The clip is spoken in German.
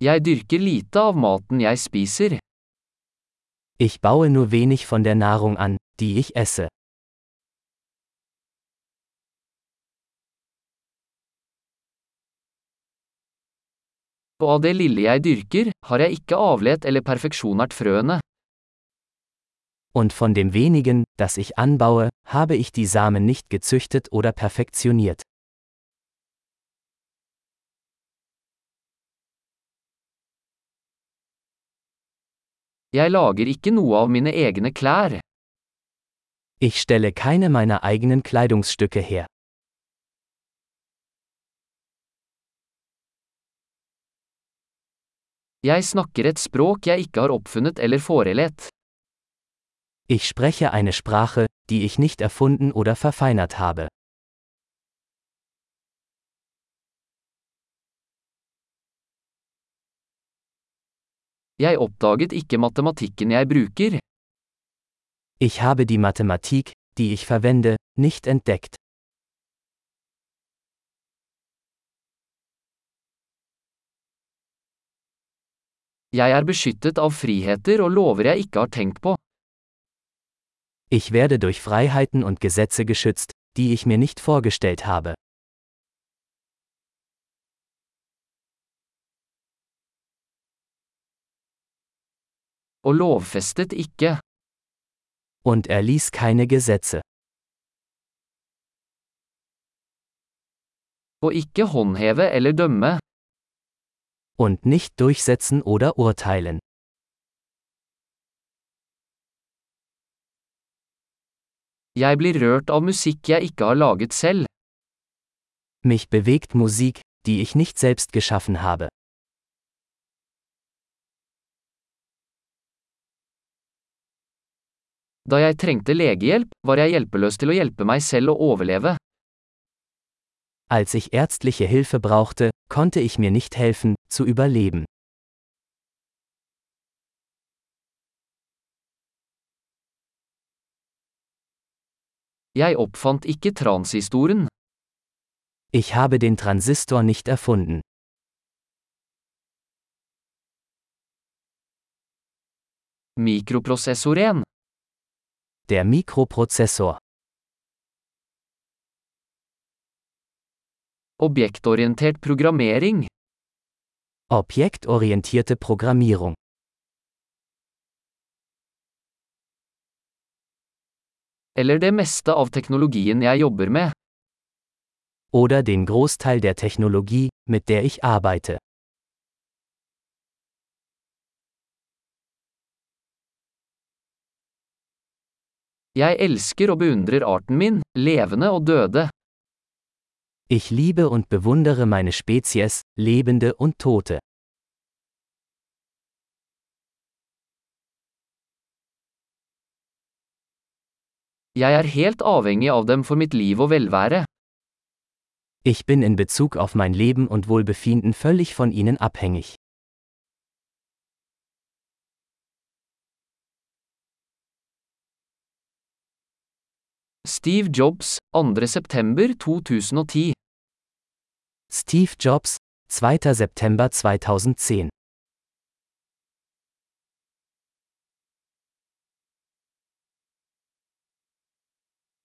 Jeg dyrker lite av maten jeg spiser. Ich baue nur wenig von der Nahrung an, die ich esse. Og av det lille jeg dyrker, har jeg ikke avlet eller perfeksjonert frøene. Und von dem wenigen, das ich anbaue, habe ich die Samen nicht gezüchtet oder perfektioniert. Jeg lager ikke noe av mine egne klær. Ich stelle keine meiner eigenen Kleidungsstücke her. Jeg snakker et språk jeg ikke har oppfunnet eller forelet. Ich spreche eine Sprache, die ich nicht erfunden oder verfeinert habe. Jeg oppdaget ikke matematikken jeg bruker. Ich habe die Mathematik, die ich verwende, nicht entdeckt. Jeg er beskyttet av friheter og lover jeg ikke har tenkt på. Ich werde durch Freiheiten und Gesetze geschützt, die ich mir nicht vorgestellt habe. Og lovfestet ikke. Und er ließ keine Gesetze. Og ikke håndheve eller dømme. Und nicht durchsetzen oder urteilen. Jeg blir rørt av musikk jeg ikke har laget selv. Mich bewegt Musik, die ich nicht selbst geschaffen habe. Da jeg trengte legehjelp, var jeg hjelpeløs til å hjelpe meg selv å overleve. Als ich ärztliche Hilfe brauchte, konnte ich mir nicht helfen, zu überleben. Jeg oppfant ikke transistoren. Ich habe den Transistor nicht erfunden. Mikroprosessoren. Der Mikroprozessor. Objektorientert programmering. Objektorientierte Programmierung. Eller det meste av teknologien jeg jobber med. Oder den Großteil der Technologie, mit der ich arbeite. Jeg elsker og beundrer arten min, levende og døde. Ich liebe und bewundere meine Spezies, Lebende und Tote. Jeg er helt avhengig av dem for mitt liv og velvære. Ich bin in Bezug auf mein Leben und Wohlbefinden völlig von ihnen abhängig. Steve Jobs, 2. September 2010 Steve Jobs, 2. September 2010